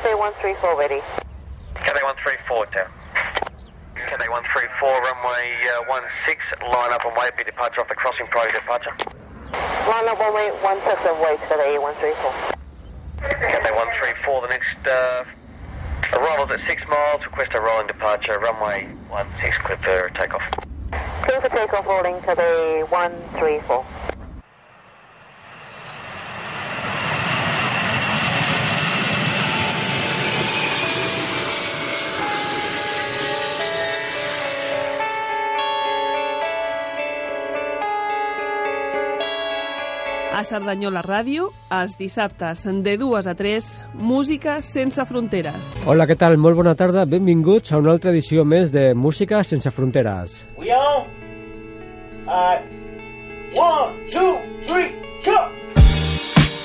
Cathay 134 ready. Cathay 134, down. Cathay 134, runway uh, 16, line up and wait, be departure off the crossing prior to departure. Line up one way, one six of wait Cathay 134. Cathay 134, the next uh, arrival's at 6 miles, request a rolling departure, runway 16, clear for takeoff. Clear for takeoff holding Cathay 134. A Cerdanyola Ràdio, els dissabtes de 2 a 3, música sense fronteres. Hola, què tal? Molt bona tarda. Benvinguts a una altra edició més de Música sense fronteres. We on? Alright. One, two, three, go!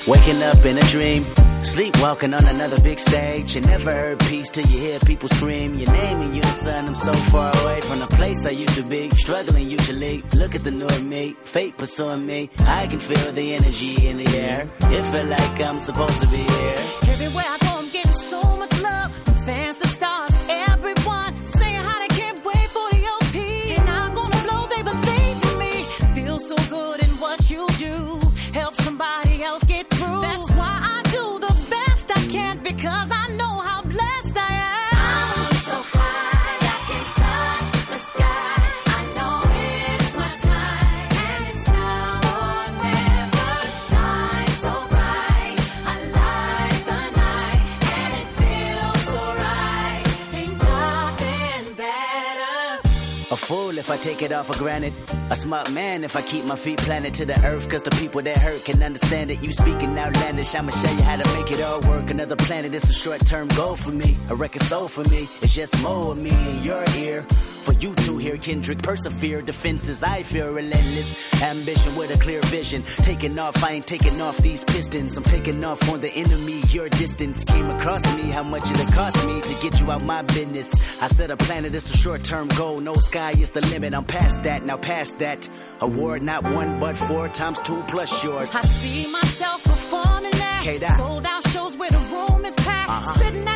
Waking up in a dream, sleepwalking on another big stage. You never heard peace till you hear people scream your name and you the sun. I'm so far away from the place I used to be, struggling usually. Look at the new me, fate pursuing me. I can feel the energy in the air. It feel like I'm supposed to be here. Everywhere I go, I'm getting so much love fans to stars. Everyone saying how they can't wait for the OP. And I'm gonna blow, they believe in me. Feel so good because I fool if I take it all for granted. A smart man if I keep my feet planted to the earth. Cause the people that hurt can understand it. You speaking outlandish, I'ma show you how to make it all work. Another planet, it's a short term goal for me. A record soul for me. It's just more of me in your ear. For you to hear Kendrick persevere. Defenses, I fear, relentless. Ambition with a clear vision. Taking off, I ain't taking off these pistons. I'm taking off on the enemy. Your distance came across me. How much it cost me to get you out my business. I said a planet, it's a short term goal. No sky is the limit. I'm past that, now past that. Award not one but four times two plus yours. I see myself performing that. Sold out shows where the room is packed. Uh-huh. Sitting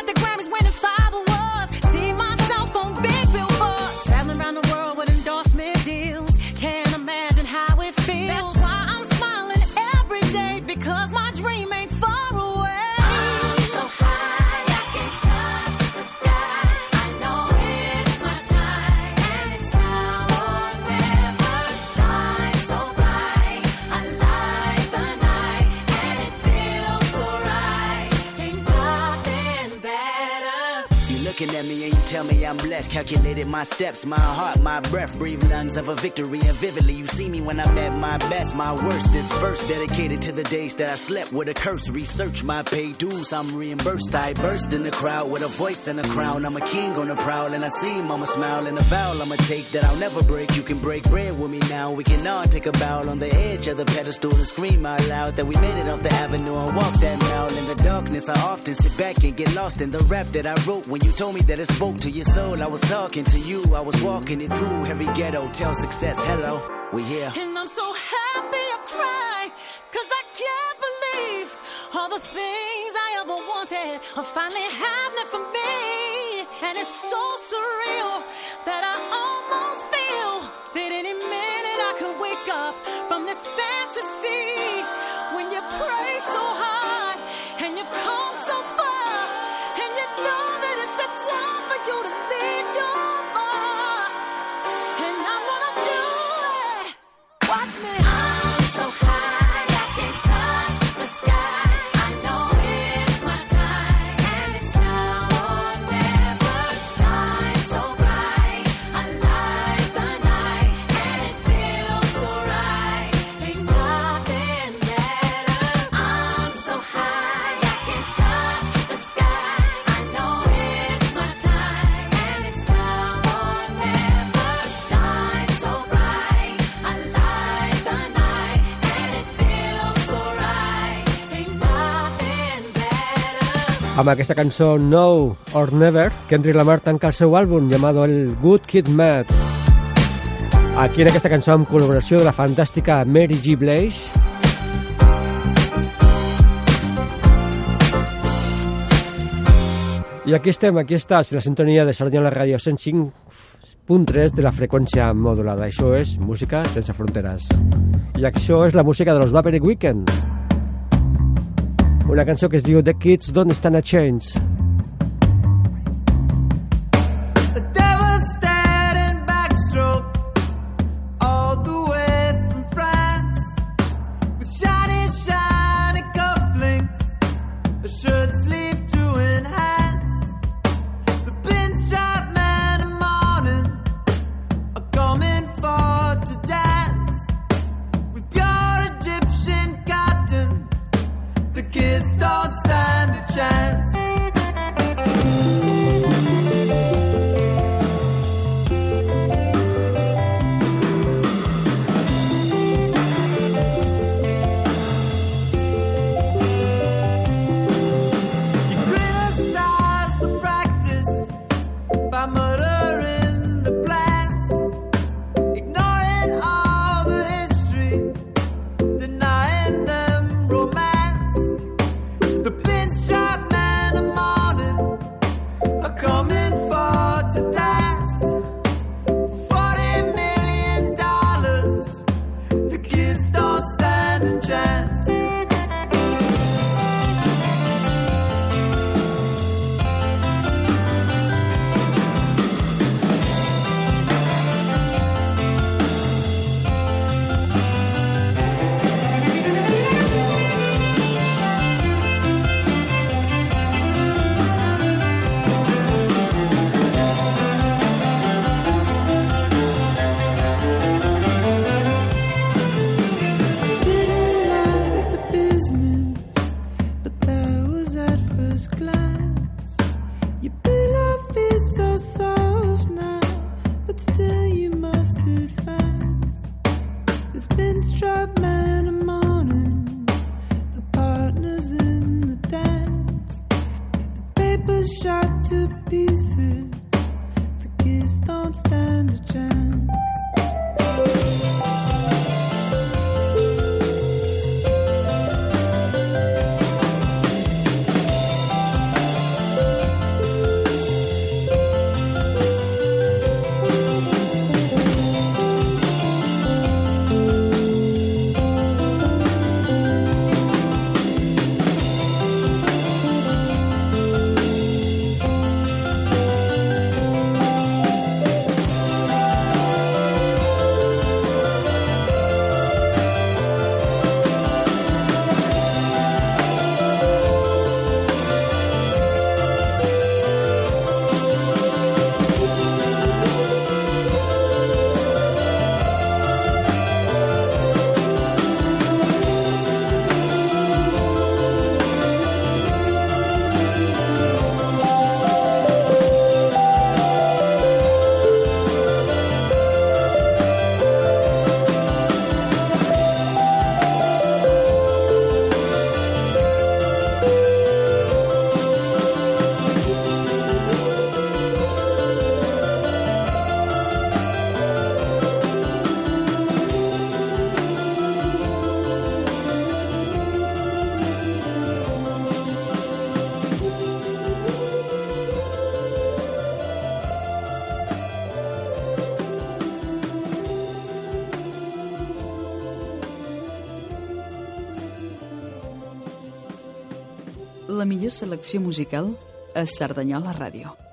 looking at me and tell me I'm blessed. Calculated my steps, my heart, my breath. Breathe lungs of a victory. And vividly, you see me when I'm at my best, my worst. This verse dedicated to the days that I slept with a curse. Research my pay dues, I'm reimbursed. I burst in the crowd with a voice and a crown. I'm a king on the prowl, and I see mama smile. And a vow I'ma take that I'll never break. You can break bread with me now. We can all take a bow on the edge of the pedestal and scream out loud that we made it off the avenue and walk that mile. In the darkness, I often sit back and get lost in the rap that I wrote. When you told me that it spoke to your soul, I was talking to you. I was walking it through every ghetto. Tell success, hello, we here. And I'm so happy I cry, cause I can't believe all the things I ever wanted are finally happening for me. And it's so surreal that I almost feel that any minute I could wake up from this fantasy. When you pray so hard you. to Amb aquesta cançó No or Never, Kendrick Lamar tanca el seu àlbum llamado El Good Kid Mad. Aquí en aquesta cançó amb col·laboració de la fantàstica Mary G. Blige, I aquí estem, aquí estàs, la sintonia de Sardinia la Ràdio 105.3 de la freqüència modulada. Això és Música sense fronteres. I això és la música de los Vapery Weekend una cançó que es diu The Kids Don't Stand a Chance. selecció musical a Cerdanyola Ràdio.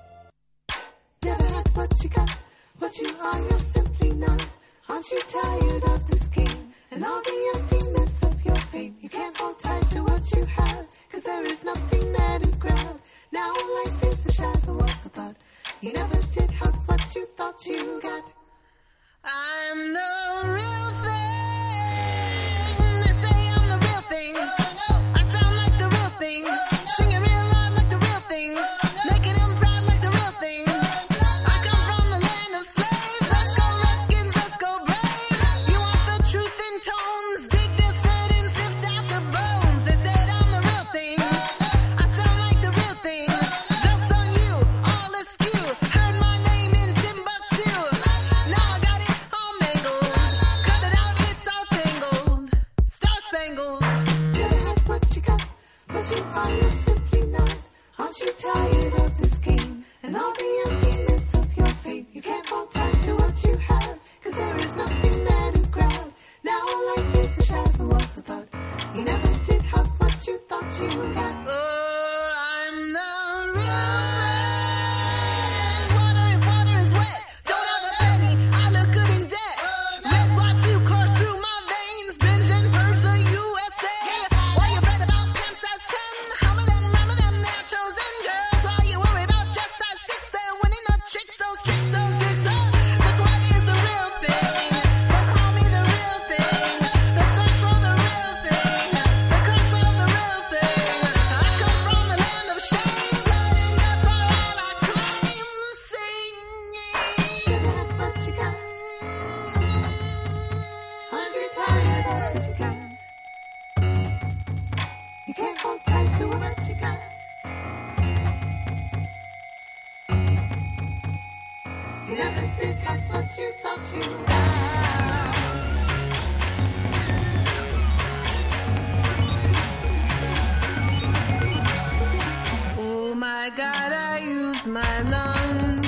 I gotta use my lungs.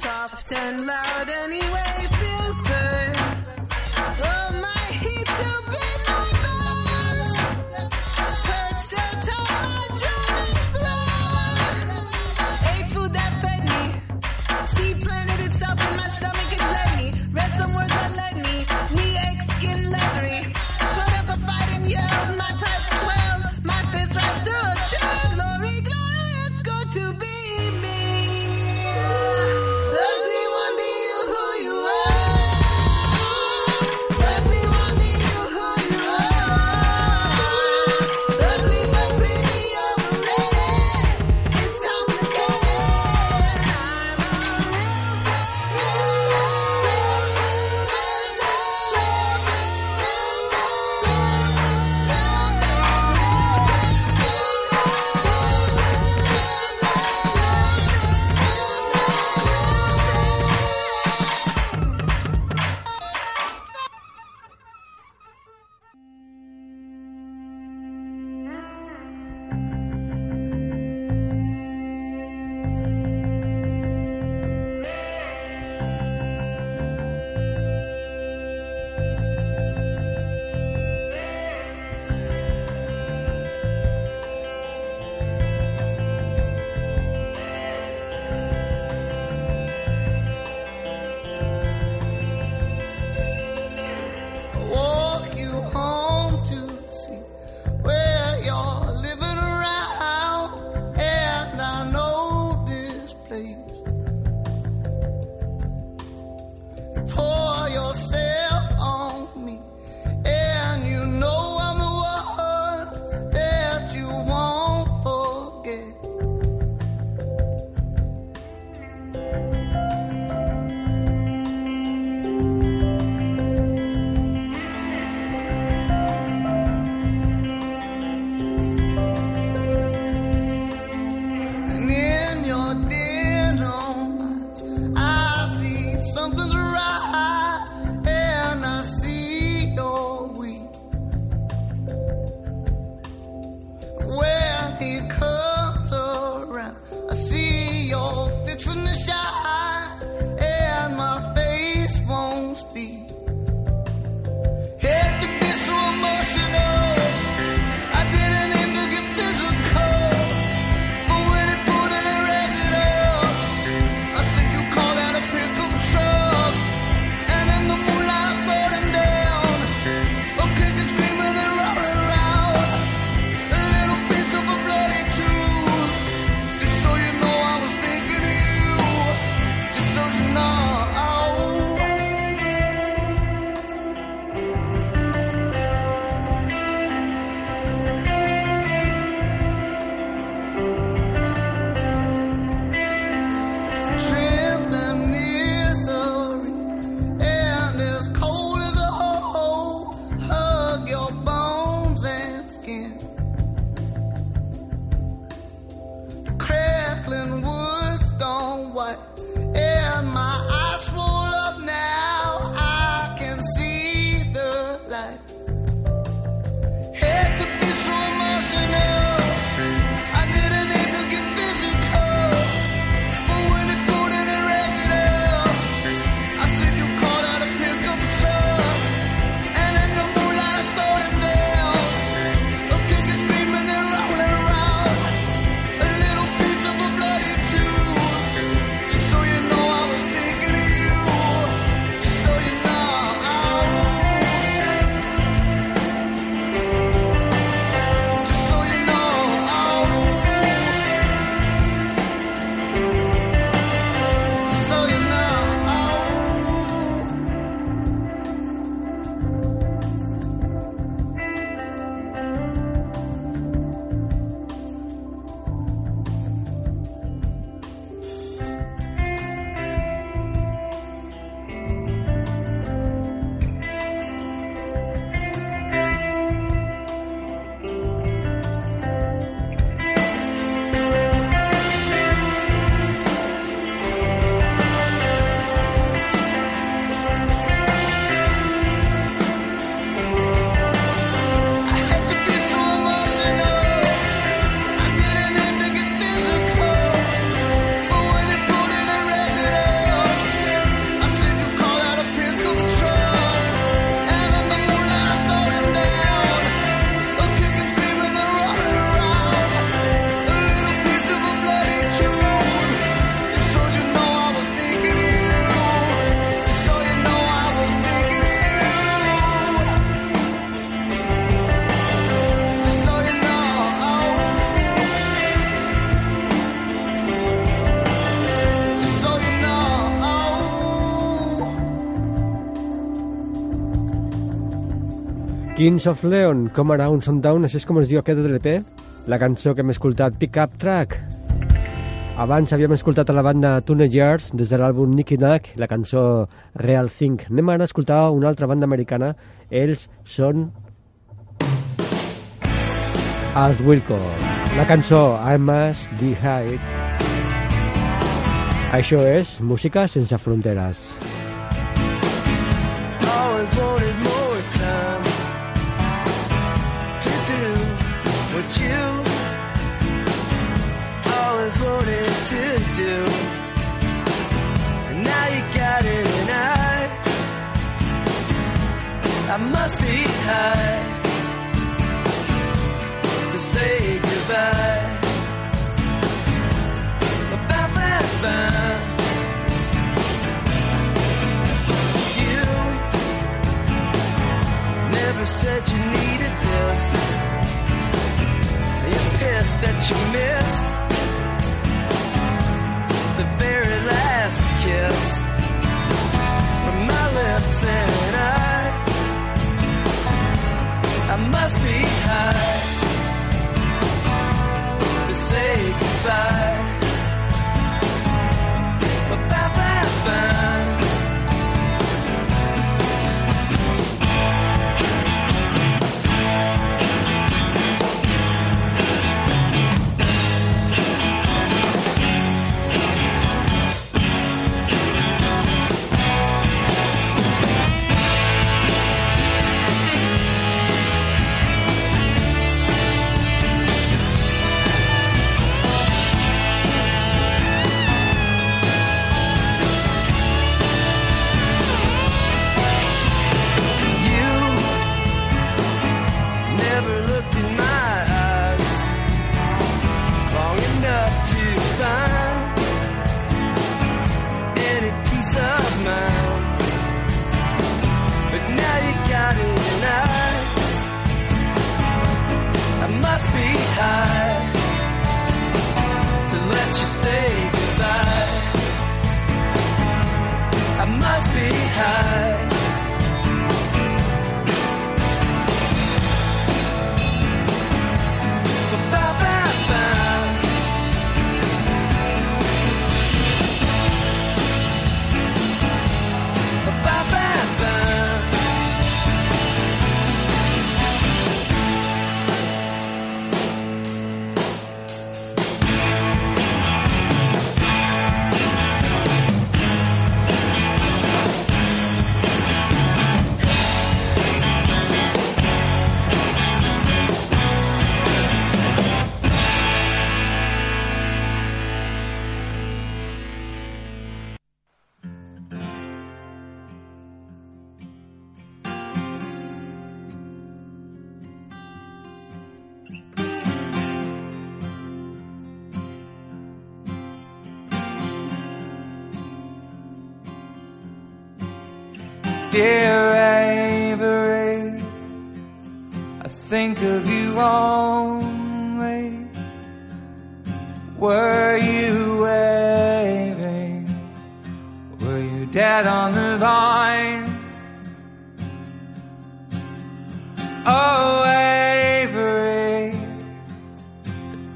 Soft and loud anyway, feels good. Oh, my heat to be. Kings of Leon, Com Around Sundown, això és com es diu aquest de l'EP, la cançó que hem escoltat, Pick Up Track. Abans havíem escoltat a la banda Teenagers des de l'àlbum Nicky Nack, la cançó Real Thing. Anem ara a escoltar una altra banda americana. Ells són els Wilco. La cançó I Must Be High. Això és música sense fronteres. always wanted more I must be high to say goodbye. About that fine. You never said you needed this. You're pissed that you missed the very last kiss from my lips, and I, I must be high to say goodbye.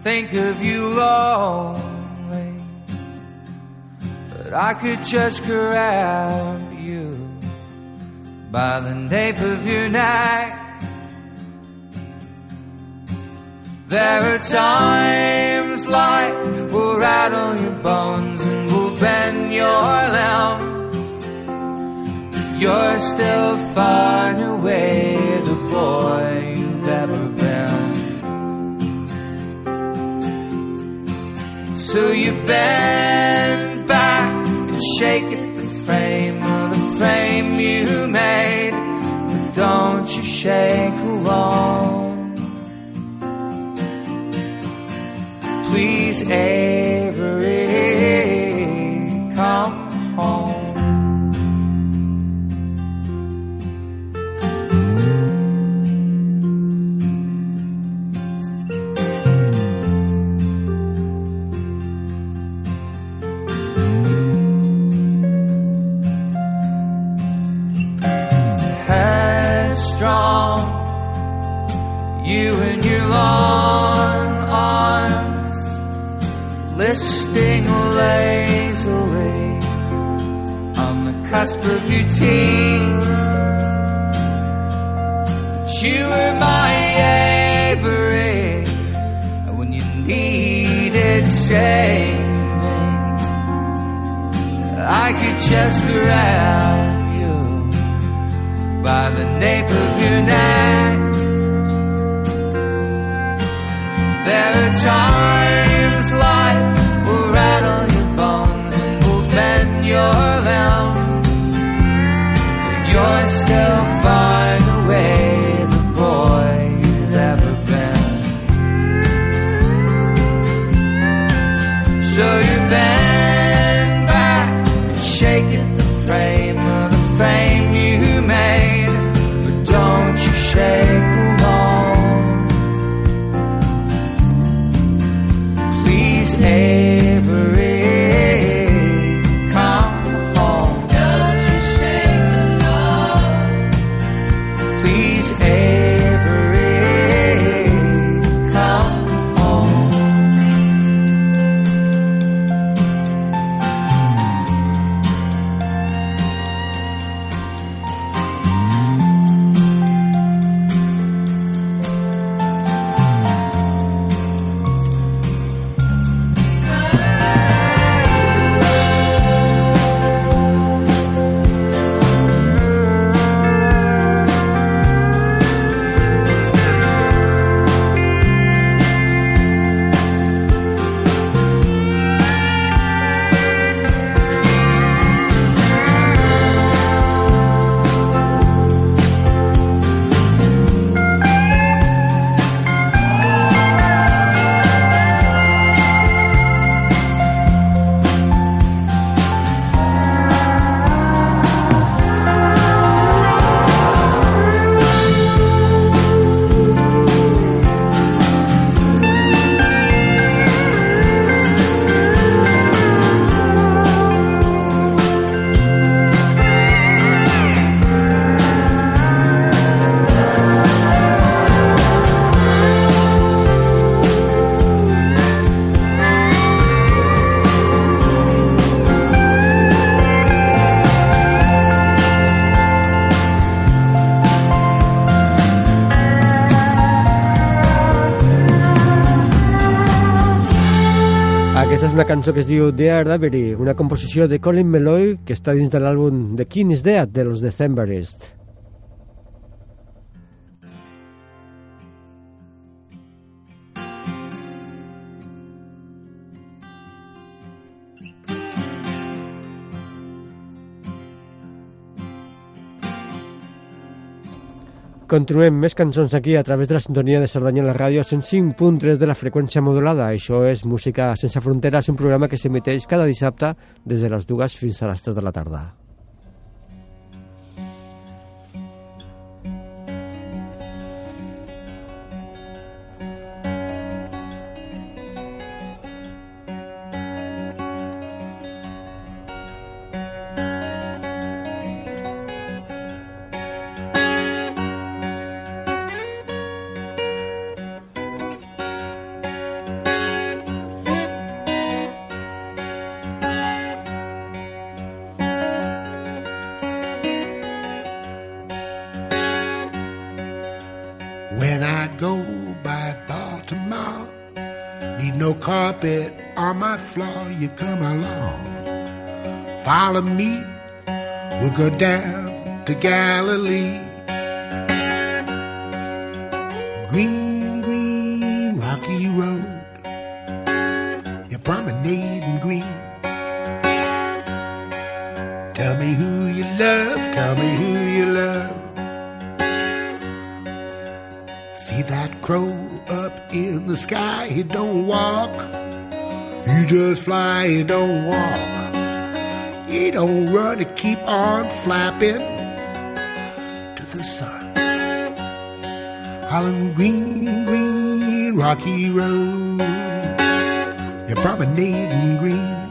Think of you lonely. But I could just grab you by the nape of your neck. There are times like we'll rattle your bones and we'll bend your limbs. You're still far away the boy So you bend back and shake at the frame of the frame you made. But don't you shake alone. Please, Avery, teens. But you were my Avery when you needed saving. I could just grab you by the nape of your neck. There are times una cançó que es diu Dear Diary, una composició de Colin Meloy que està dins de l'àlbum The King is Dead de los Decemberists. Continuem més cançons aquí a través de la sintonia de Cerdanyola Ràdio 105.3 de la freqüència modulada. Això és Música sense fronteres, un programa que s'emeteix cada dissabte des de les dues fins a les 3 de la tarda. You come along. Follow me, we'll go down to Galilee. Green, green, rocky road, you're promenading green. Tell me who you love, tell me who you love. See that crow up in the sky? He don't walk. He just fly, he don't walk. You don't run, he keep on flapping to the sun. Holland green, green, rocky road. You're promenading green.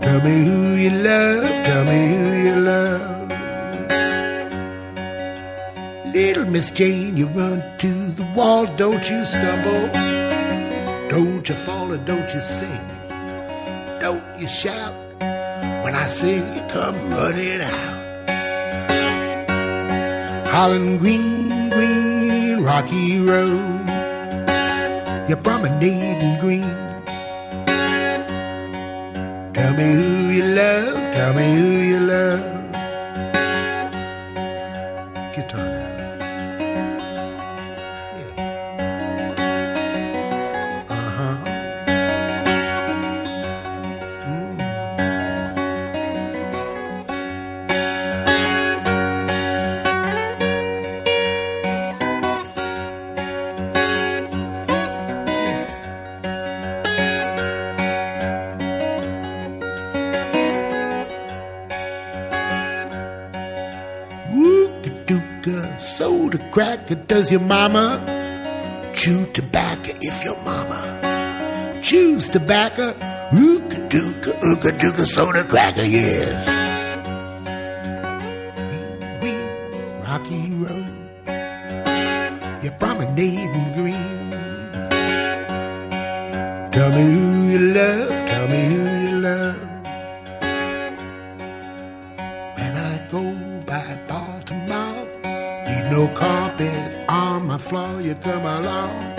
Tell me who you love, tell me who you love. Little Miss Jane, you run to the wall, don't you stumble. Don't you fall or don't you sing. Don't you shout. When I sing, you come running out. Holland Green, Green, Rocky Road. You're promenading green. Tell me who you love, tell me who you love. Your mama chew tobacco if your mama chews tobacco? Ooka-dooka, ooka-dooka, soda cracker, yes. Rocky Road, you're promenading green. Tell me who you love, tell me who floor, you come along.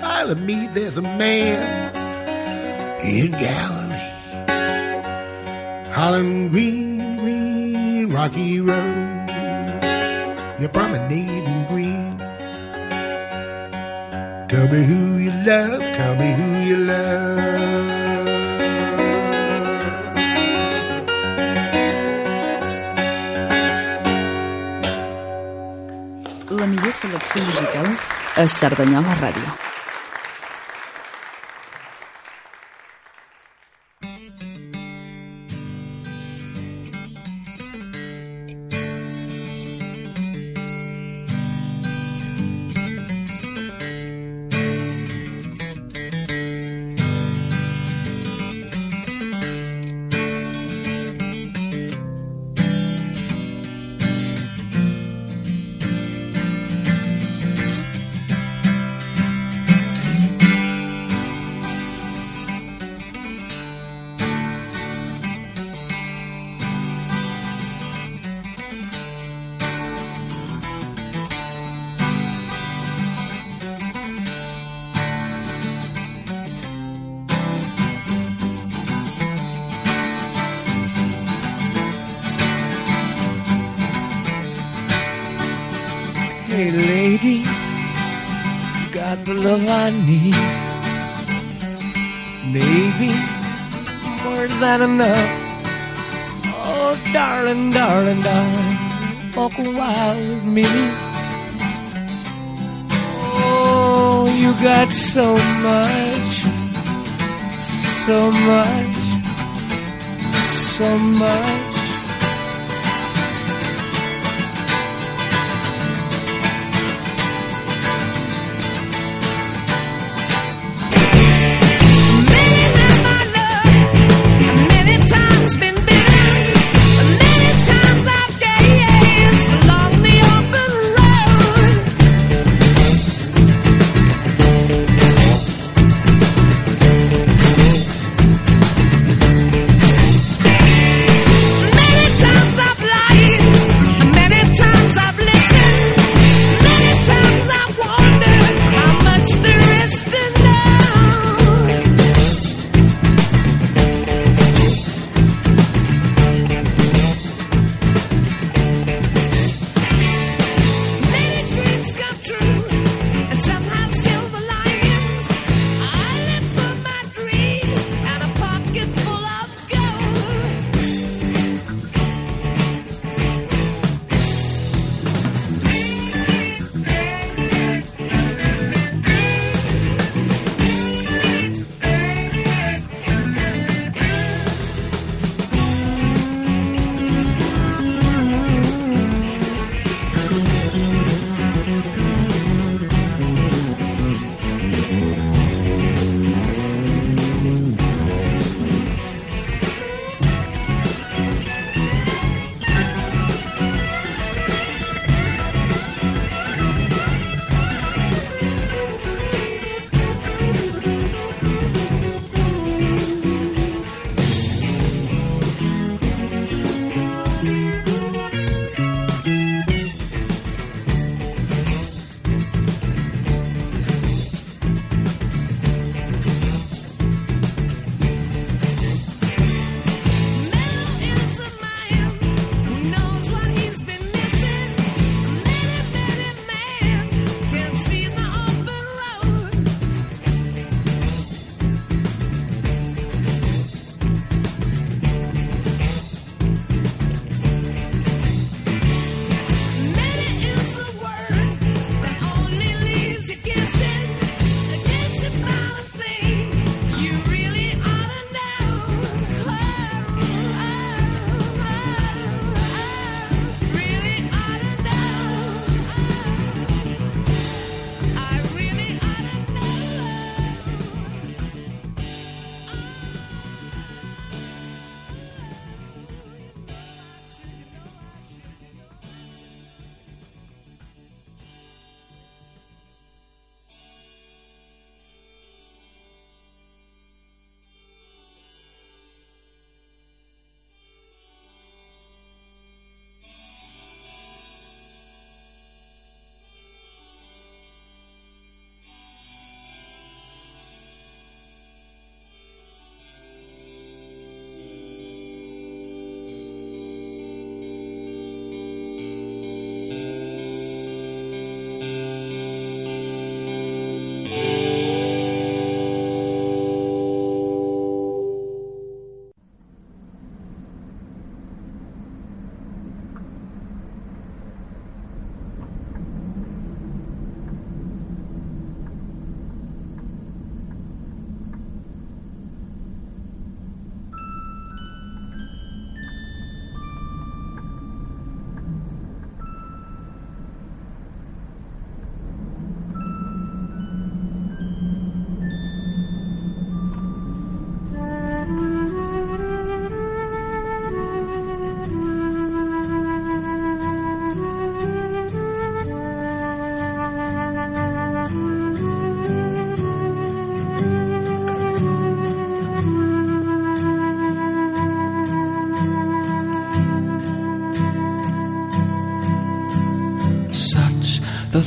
Follow me, there's a man in Galilee. Holland Green, Green, Rocky Road. You're promenading green. Tell me who you love, tell me who you love. La millor selecció musical a Cerdanyola Ràdio. Maybe more than enough. Oh, darling, darling, darling, walk a with me. Oh, you got so much, so much, so much.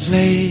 The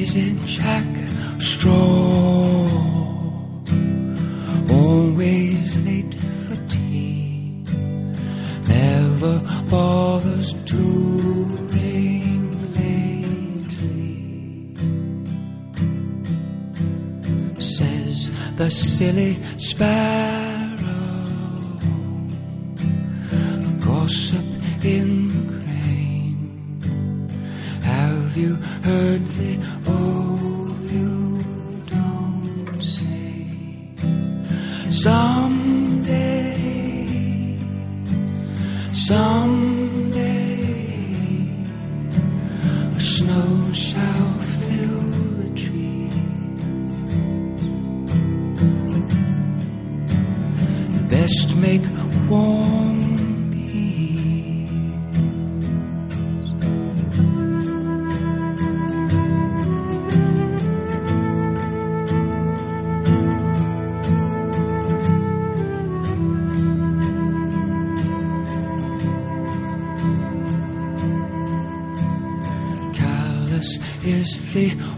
is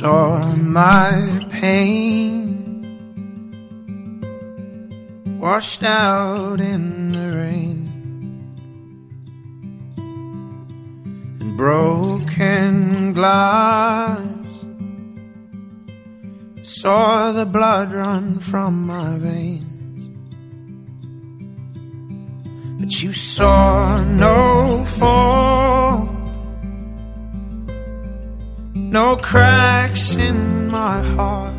saw my pain washed out in the rain and broken glass. Saw the blood run from my veins. But you saw no fault no cracks in my heart.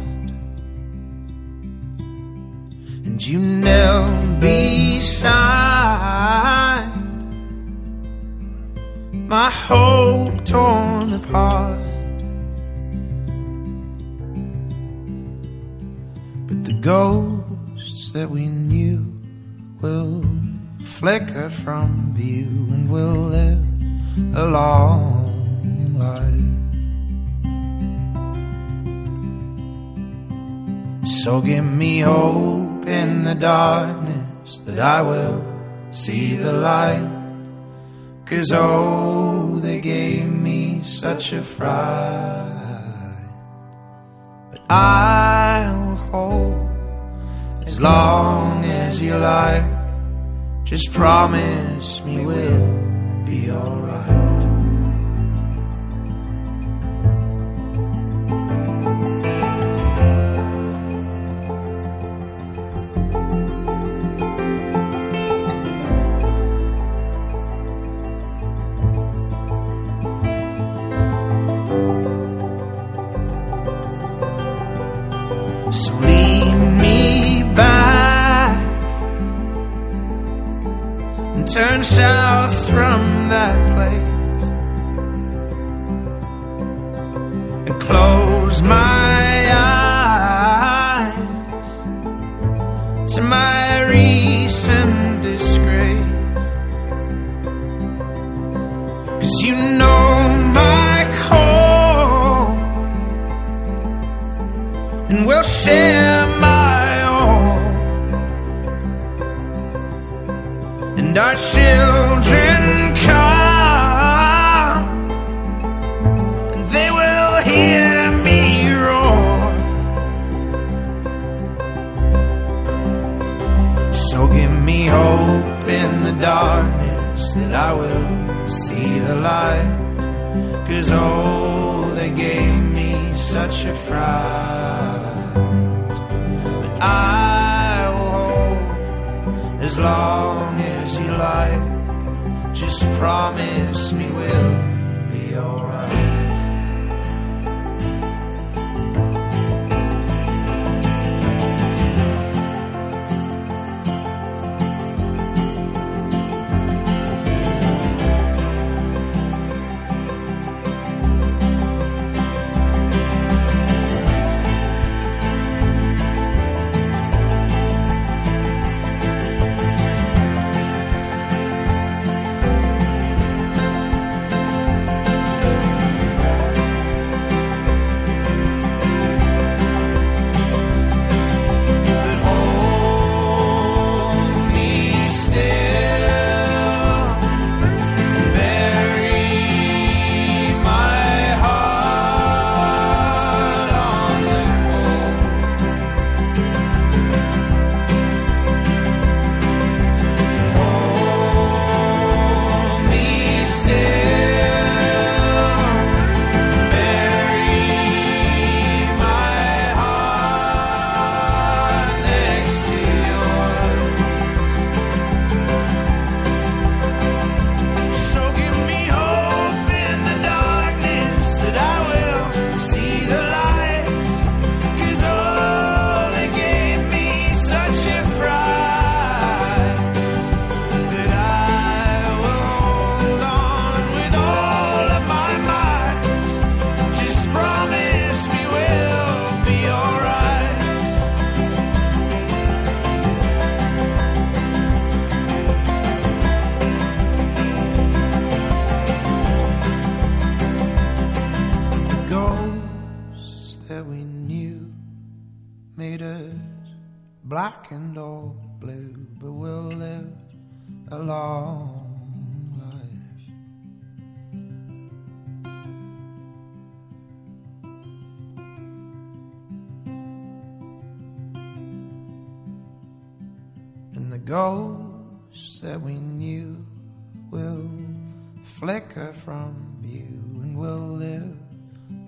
And you knelt beside my hope torn apart. But the ghosts that we knew will flicker from view and will live a long life. So give me hope in the darkness that I will see the light. Cause oh, they gave me such a fright. But I'll hold as long as you like. Just promise me we'll be alright. Turn south from that place and close my eyes to my recent disgrace. Cause you know my call and we'll share our children come and they will hear me roar. So give me hope in the darkness that I will see the light. Cause oh, they gave me such a fright. But I will hold as long as you like. Just promise me we'll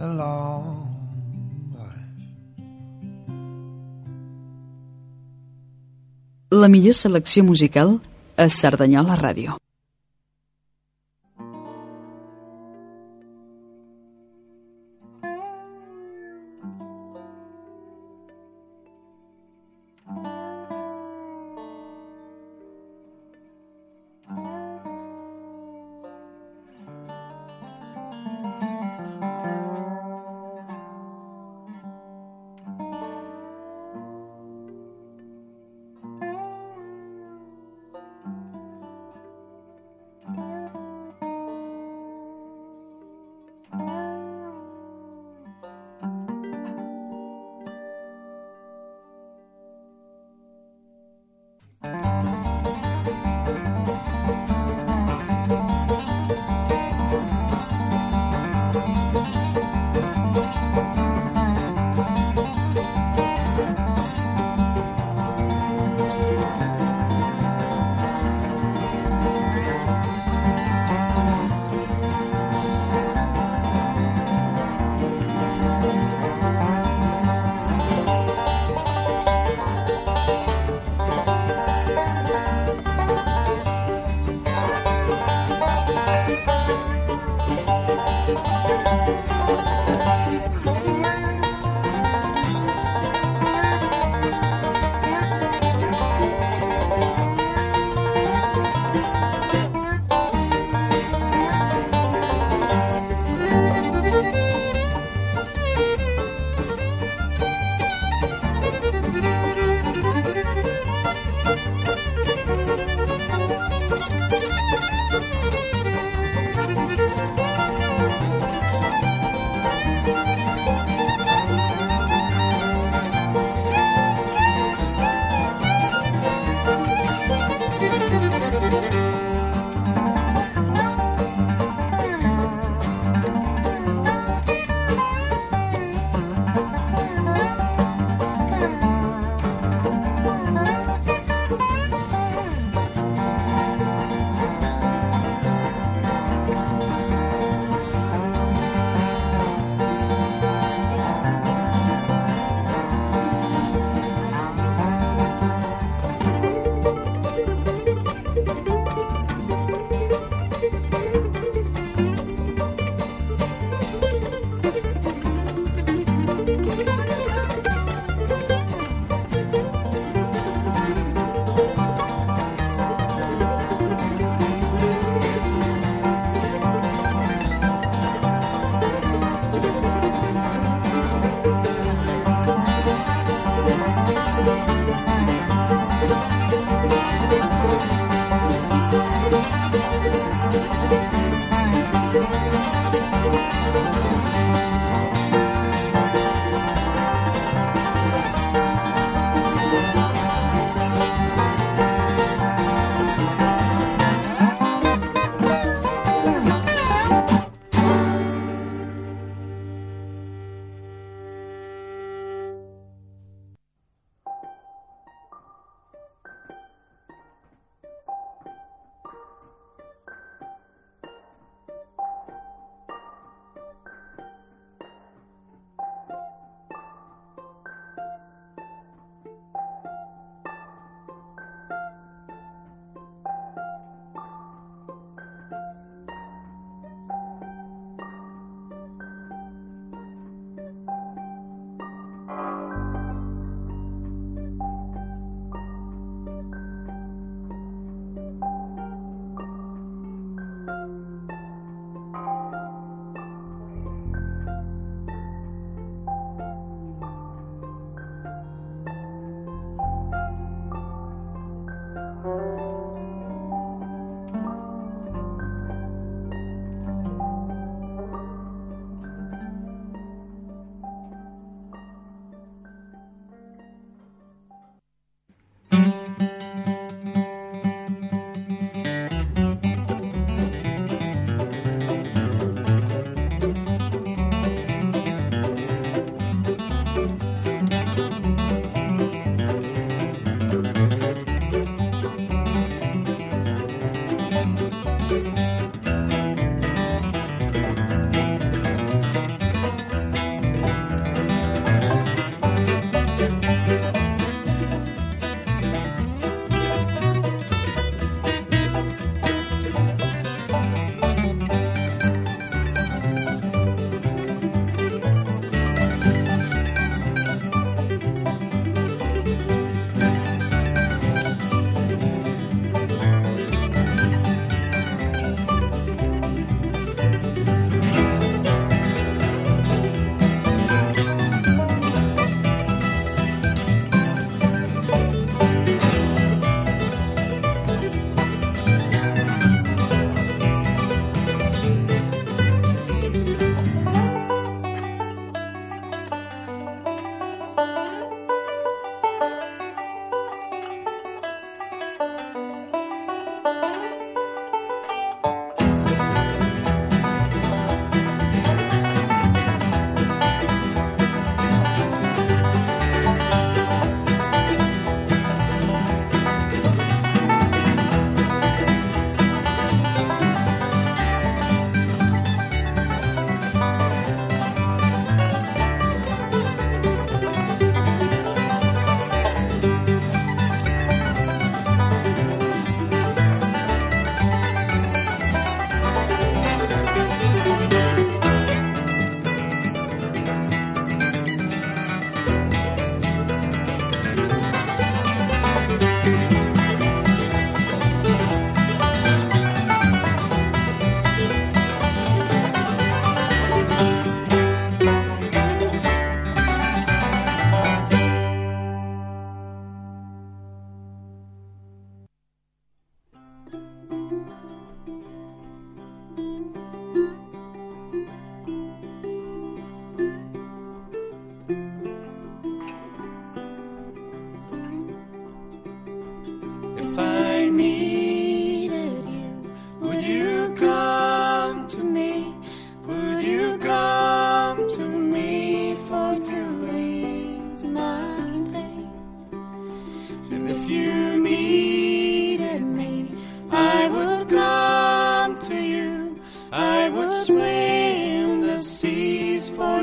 a long life. La millor selecció musical a Cerdanyola Ràdio.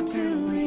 To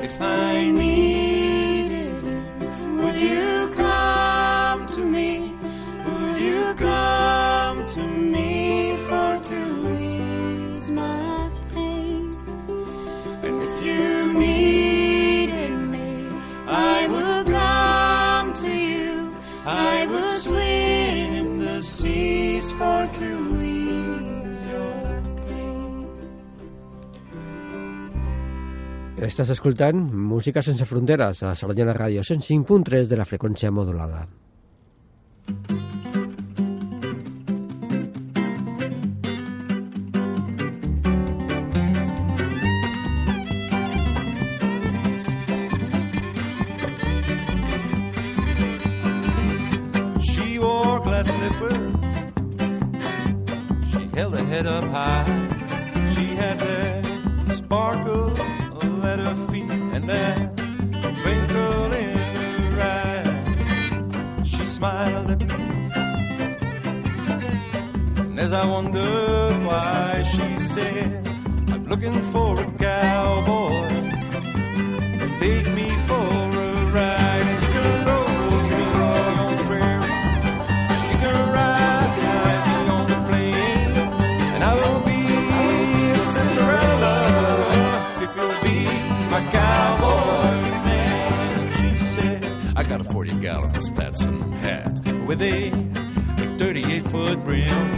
if I Estàs escoltant Música sense fronteres a Salanyana Ràdio 105.3 de la freqüència modulada. As I wondered why she said, I'm looking for a cowboy. Take me for a ride. And you can roll me on the prairie. And you can ride me on the plain. And I will be a Cinderella if you'll be my cowboy. And she said, I got a 40 gallon Stetson hat with a 38 foot brim.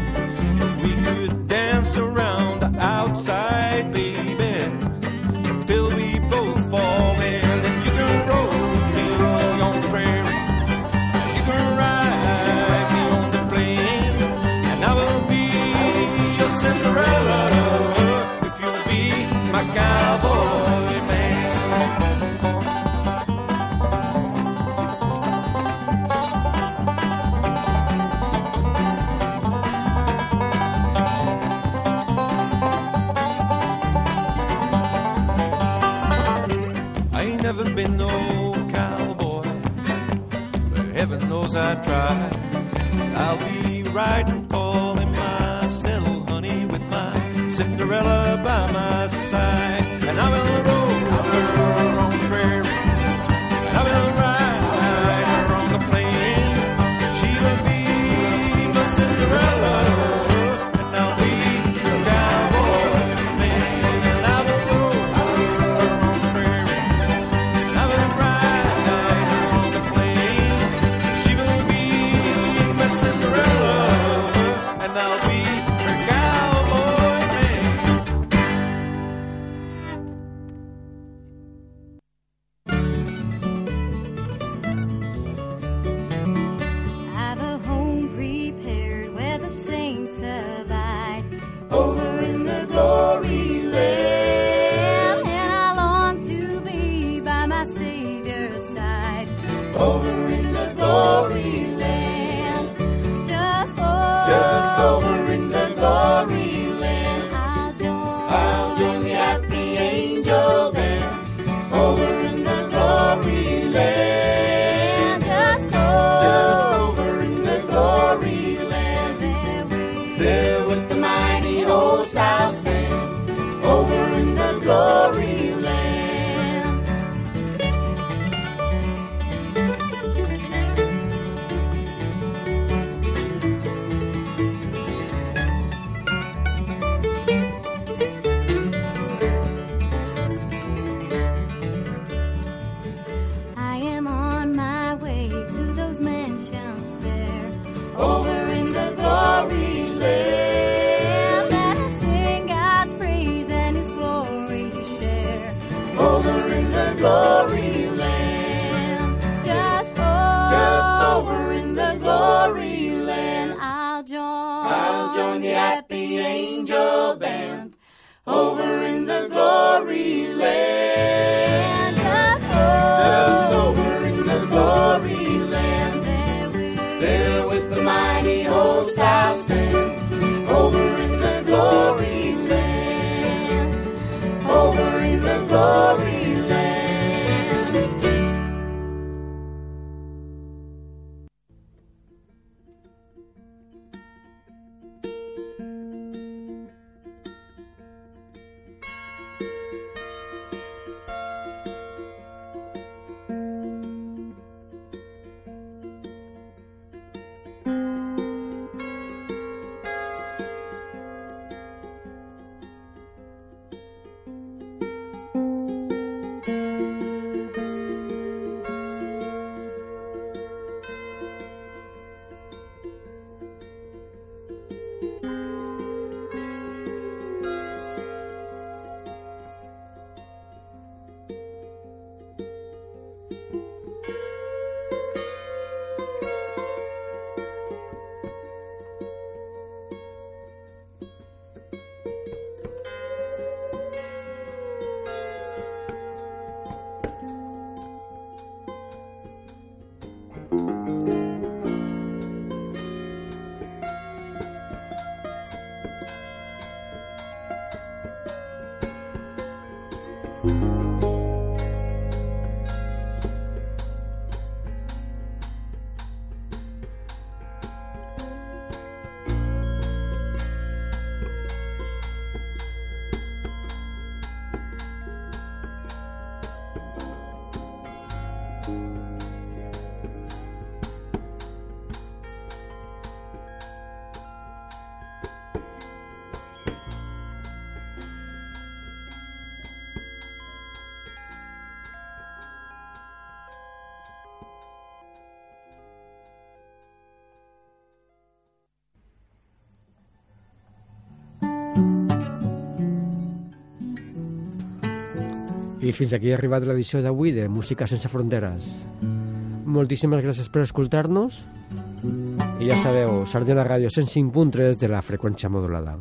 glory. I fins aquí ha arribat l'edició d'avui de Música sense fronteres. Moltíssimes gràcies per escoltar-nos i ja sabeu, Sardina Ràdio 105.3 de la freqüència modulada.